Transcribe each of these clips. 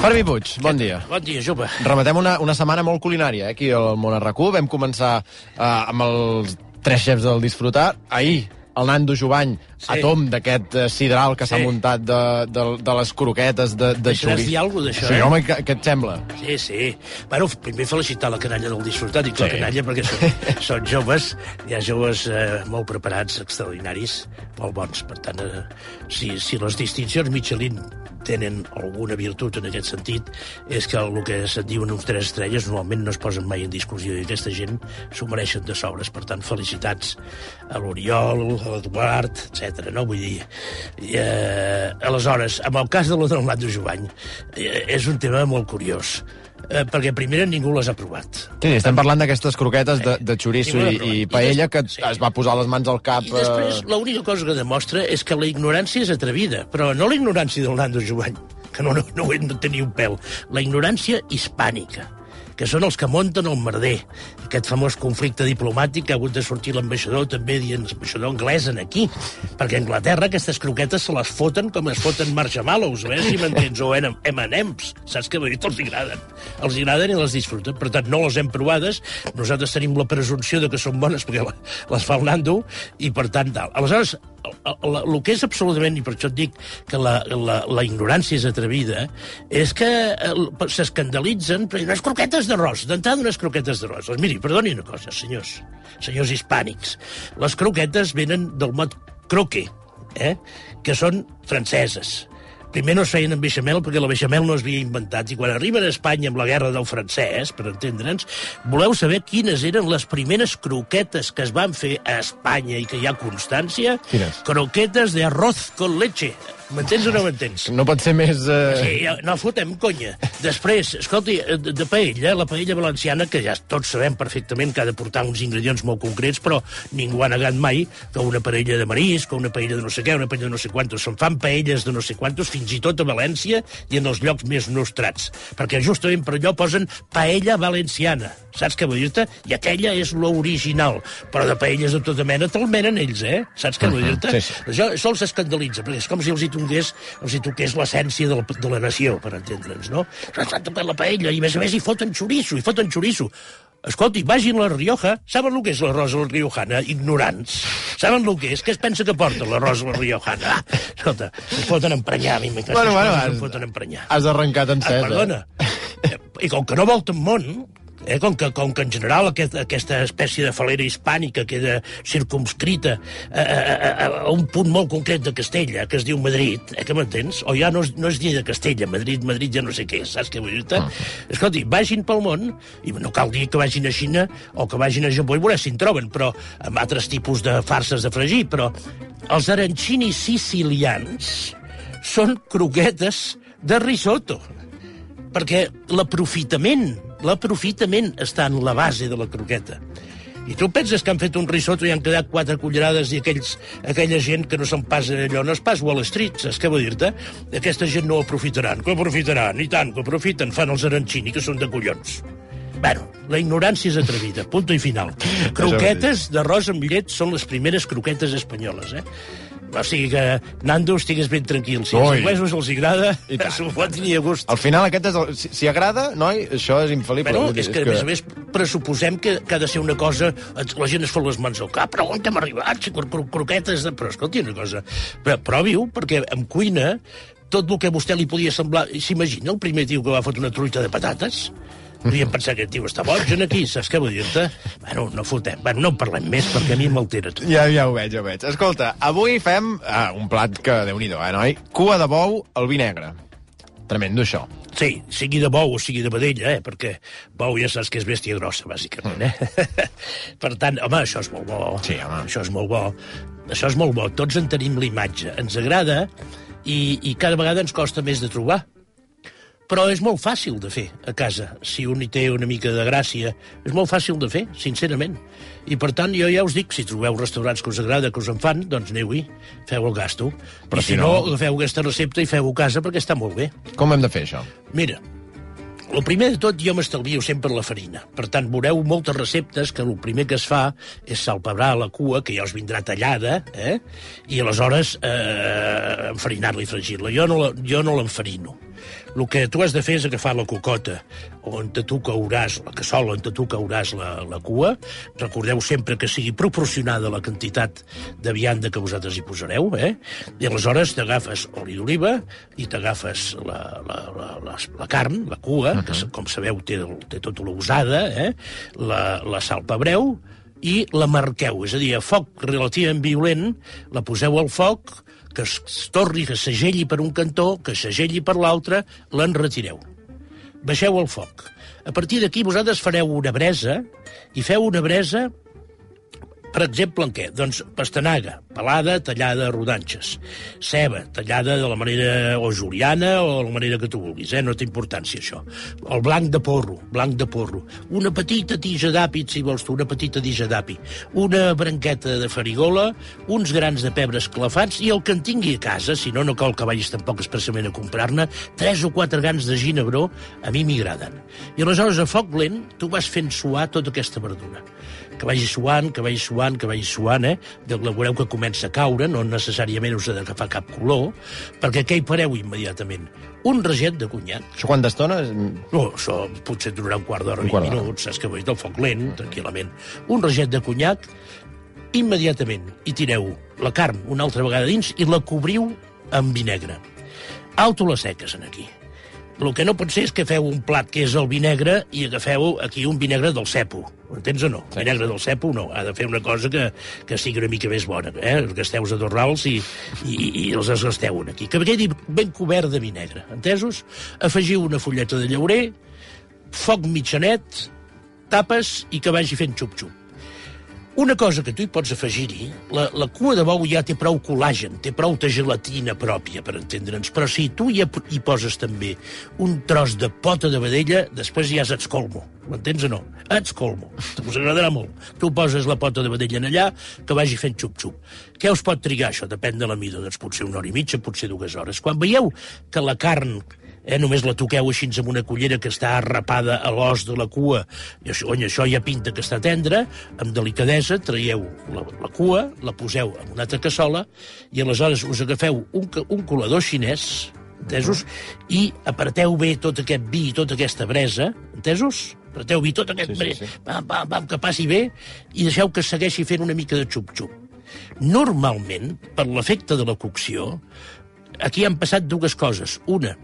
Fermi Puig, bon dia. Bon dia, jove. Rematem una, una setmana molt culinària, eh, aquí al Món RAC1. Vam començar eh, amb els tres xefs del disfrutar. Ahir, el Nando Jovany, sí. a tom d'aquest eh, sidral que s'ha Sí. muntat de, de, de les croquetes de, de Deixaràs xoriç. dir alguna d'això, Sí, eh? home, què, què et sembla? Sí, sí. Bueno, primer felicitar la canalla del disfrutat, la Sí. canalla perquè són, són joves, hi ha joves eh, molt preparats, extraordinaris, molt bons. Per tant, eh, si, si les distincions Michelin tenen alguna virtut en aquest sentit, és que el que se'n diuen uns tres estrelles normalment no es posen mai en discussió i aquesta gent s'ho mereixen de sobres. Per tant, felicitats a l'Oriol, a l'Eduard, etc. no? Vull dir, i, eh, aleshores, amb el cas de lo del Nando Jovany, eh, és un tema molt curiós, eh, perquè primer ningú les ha provat. Sí, estem parlant d'aquestes croquetes de, de xoriço I i, bueno, i paella que sí. es va posar les mans al cap... I després, eh, l'única cosa que demostra és que la ignorància és atrevida, però no la ignorància del Nando Jovany, que no, no, no de tenir un pèl, la ignorància hispànica que són els que munten el merder. Aquest famós conflicte diplomàtic que ha hagut de sortir l'ambaixador també dient l'ambaixador anglès en aquí, perquè a Anglaterra aquestes croquetes se les foten com es foten marshmallows, eh, si m'entens, o M&M's, saps què vull dir? Els agraden. Els agraden i les disfruten. Per tant, no les hem provades, nosaltres tenim la presumpció de que són bones perquè les fa el Nando, i per tant, tal. Aleshores, el, el, que és absolutament, i per això et dic que la, la, la ignorància és atrevida, és que s'escandalitzen per unes croquetes d'arròs, d'entrada unes croquetes d'arròs. Doncs miri, perdoni una cosa, senyors, senyors hispànics. Les croquetes venen del mot croque, eh? que són franceses. Primer no es feien amb beixamel perquè la beixamel no es havia inventat i quan arriben a Espanya amb la guerra del francès, per entendre'ns, voleu saber quines eren les primeres croquetes que es van fer a Espanya i que hi ha constància? Quines? Croquetes de arroz con leche. M'entens o no m'entens? No pot ser més... Eh... Sí, no fotem conya. Després, escolti, de, de paella, la paella valenciana, que ja tots sabem perfectament que ha de portar uns ingredients molt concrets, però ningú ha negat mai que una paella de marisc, que una paella de no sé què, una paella de no sé quantos. Se'n fan paelles de no sé quantos, fins i tot a València i en els llocs més nostrats. Perquè justament per allò posen paella valenciana. Saps què vull dir-te? I aquella és l'original. Però de paelles de tota mena te'l menen ells, eh? Saps què vull dir-te? Sí, sí. Això, això els escandalitza, perquè és com si els hi toqués, els hi toqués l'essència de, la, de la nació, per entendre'ns, no? S'han tocat la paella, i a més a més hi foten xoriço, hi foten xoriço. Escolti, vagin a la Rioja, saben el que és l'arròs a la riojana? Ignorants. Saben el que és? Què es pensa que porta l'arròs a la riojana? Ah, escolta, es foten emprenyar, a mi m'encanta. Bueno, bueno, has- foten emprenyar. Has arrencat en Ah, set, perdona. Eh, I com que no volten món, eh, com, que, com que en general aquest, aquesta espècie de falera hispànica queda circumscrita a, a, a, a un punt molt concret de Castella, que es diu Madrid, eh, que m'entens? O ja no és, no és dir de Castella, Madrid, Madrid ja no sé què, és, saps què vull dir-te? Escolti, vagin pel món, i no cal dir que vagin a Xina o que vagin a Japó i veurà si en troben, però amb altres tipus de farses de fregir, però els arancinis sicilians són croquetes de risotto perquè l'aprofitament, l'aprofitament està en la base de la croqueta. I tu penses que han fet un risotto i han quedat quatre cullerades i aquells, aquella gent que no se'n pas allò, no es pas Wall Street, saps què vull dir-te? Aquesta gent no ho aprofitaran, que aprofitaran, i tant, que aprofiten, fan els arancini, que són de collons. Bueno, la ignorància és atrevida, punto i final. Croquetes d'arròs amb llet són les primeres croquetes espanyoles, eh? O sigui que, Nando, estigues ben tranquil. Si als Ui. anglesos els agrada, s'ho fotin i a gust. Al final aquest és el... Si, si agrada, noi, això és infal·lible. Bueno, és que, a més a més, pressuposem que, que ha de ser una cosa... La gent es fa les mans al cap, però on hem arribat? Si cro cro croquetes de... Però escolti, una cosa... Però, provi-ho, perquè en cuina tot el que a vostè li podia semblar... S'imagina el primer tio que va fotre una truita de patates? Podríem pensar que aquest tio està boig en aquí, saps què vull dir-te? Bueno, no fotem. Bueno, no en parlem més, perquè a mi m'altera tot. Ja, ja ho veig, ja ho veig. Escolta, avui fem ah, un plat que, déu nhi eh, noi? Cua de bou al vi negre. Tremendo, això. Sí, sigui de bou o sigui de vedella, eh? perquè bou ja saps que és bèstia grossa, bàsicament. Eh? per tant, home, això és molt bo. Sí, home. Això és molt bo. Això és molt bo. Tots en tenim la imatge. Ens agrada i, i cada vegada ens costa més de trobar. Però és molt fàcil de fer a casa, si un hi té una mica de gràcia. És molt fàcil de fer, sincerament. I per tant, jo ja us dic, si trobeu restaurants que us agrada, que us en fan, doncs aneu-hi, feu el gasto. Però I si si no, no- agafeu aquesta recepta i feu-ho a casa perquè està molt bé. Com hem de fer, això? Mira, el primer de tot, jo m'estalvio sempre la farina. Per tant, veureu moltes receptes que el primer que es fa és salpebrar la cua, que ja us vindrà tallada, eh? i aleshores eh, enfarinar-la i fregir-la. Jo no la- jo no l'enfarino. El que tu has de fer és agafar la cocota on tu cauràs, la cassola on tu cauràs la, la cua. Recordeu sempre que sigui proporcionada la quantitat de vianda que vosaltres hi posareu, eh? I aleshores t'agafes oli d'oliva i t'agafes la, la, la, la, la carn, la cua, uh -huh. que com sabeu té, té tota la usada, eh? la, la salpebreu i la marqueu, és a dir, a foc relativament violent, la poseu al foc, que es, torni, que segelli per un cantó, que segelli per l'altre, l'enretireu. Baixeu el foc. A partir d'aquí vosaltres fareu una bresa i feu una bresa per exemple, en què? Doncs pastanaga, pelada, tallada a rodanxes. Ceba, tallada de la manera o juliana o de la manera que tu vulguis, eh? no té importància això. El blanc de porro, blanc de porro. Una petita tija d'àpid, si vols tu, una petita tija d'api. Una branqueta de farigola, uns grans de pebre esclafats i el que en tingui a casa, si no, no cal que vagis tampoc expressament a comprar-ne, tres o quatre grans de ginebró, a mi m'agraden. I aleshores, a foc lent, tu vas fent suar tota aquesta verdura que vagi suant, que vagi suant, que vagi suant, eh? De, la veureu que comença a caure, no necessàriament us ha d'agafar cap color, perquè què hi fareu immediatament? Un reget de conyac. Això quanta estona? No, això potser durarà un quart d'hora, Un 20 quart d'hora. minuts, saps que dir, del foc lent, tranquil·lament. Un reget de conyac, immediatament hi tireu la carn una altra vegada dins i la cobriu amb vinegre. Alto les seques, en aquí. El que no pot ser és que feu un plat que és el vinegre i agafeu aquí un vinegre del cepo. Ho entens o no? Sí. Vinegre del cepo no. Ha de fer una cosa que, que sigui una mica més bona. Eh? Els gasteu a dos rals i, i, i els esgasteu aquí. Que quedi ben cobert de vinegre. Entesos? Afegiu una fulleta de llaurer, foc mitjanet, tapes i que vagi fent xup-xup. Una cosa que tu hi pots afegir-hi, la, la cua de bou ja té prou col·làgen, té prou de gelatina pròpia, per entendre'ns, però si tu hi, hi poses també un tros de pota de vedella, després ja és ets colmo. M'entens o no? Ets colmo. Us agradarà molt. Tu poses la pota de vedella en allà, que vagi fent xup-xup. Què us pot trigar això? Depèn de la mida. Doncs potser una hora i mitja, potser dues hores. Quan veieu que la carn eh, només la toqueu així amb una cullera que està arrapada a l'os de la cua, i això, ony, això ja pinta que està tendra, amb delicadesa traieu la, la cua, la poseu en una altra cassola, i aleshores us agafeu un, un colador xinès, entesos? I aparteu bé tot aquest vi i tota aquesta bresa, entesos? Aparteu bé tot aquest... Sí, sí, sí. Pam, pam, pam, que passi bé, i deixeu que segueixi fent una mica de xup-xup. Normalment, per l'efecte de la cocció, aquí han passat dues coses. Una,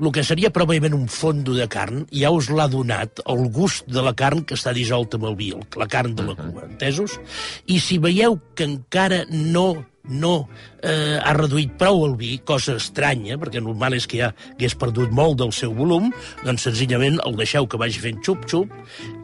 el que seria probablement un fondo de carn ja us l'ha donat el gust de la carn que està dissolta amb el vi, la carn de la cua, entesos? I si veieu que encara no no eh, ha reduït prou el vi, cosa estranya, perquè normal és que ja hagués perdut molt del seu volum, doncs senzillament el deixeu que vagi fent xup-xup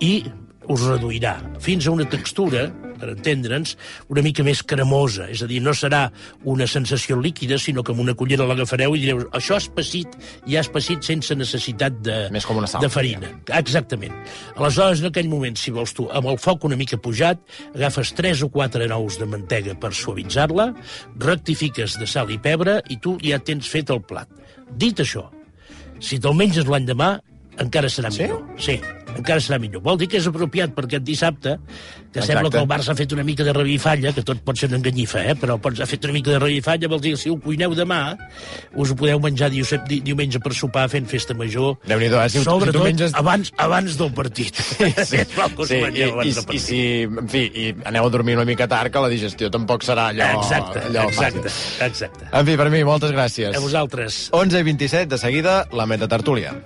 i us reduirà fins a una textura, per entendre'ns, una mica més cremosa. És a dir, no serà una sensació líquida, sinó que amb una cullera l'agafareu i direu això és passit, ja és passit sense necessitat de, Més com una salsa, de farina. Exactament. Aleshores, en aquell moment, si vols tu, amb el foc una mica pujat, agafes 3 o 4 nous de mantega per suavitzar-la, rectifiques de sal i pebre i tu ja tens fet el plat. Dit això, si te'l menges l'endemà, encara serà Sí? millor. Sí, encara serà millor. Vol dir que és apropiat per aquest dissabte, que Exacte. sembla que el Barça ha fet una mica de revifalla, que tot pot ser una enganyifa, eh? però pots, ha fet una mica de revifalla, vol dir que si ho cuineu demà, us ho podeu menjar diu, di, diumenge per sopar fent festa major. Déu-n'hi-do, eh? Si si Sobretot tu menges- abans, abans del partit. Sí, Sí, ho i, i, i, si, en fi, i aneu a dormir una mica tard, que la digestió tampoc serà allò... exacte, allò exacte, fàcil. exacte. En fi, per mi, moltes gràcies. A vosaltres. 11 i 27, de seguida, la metatartúlia.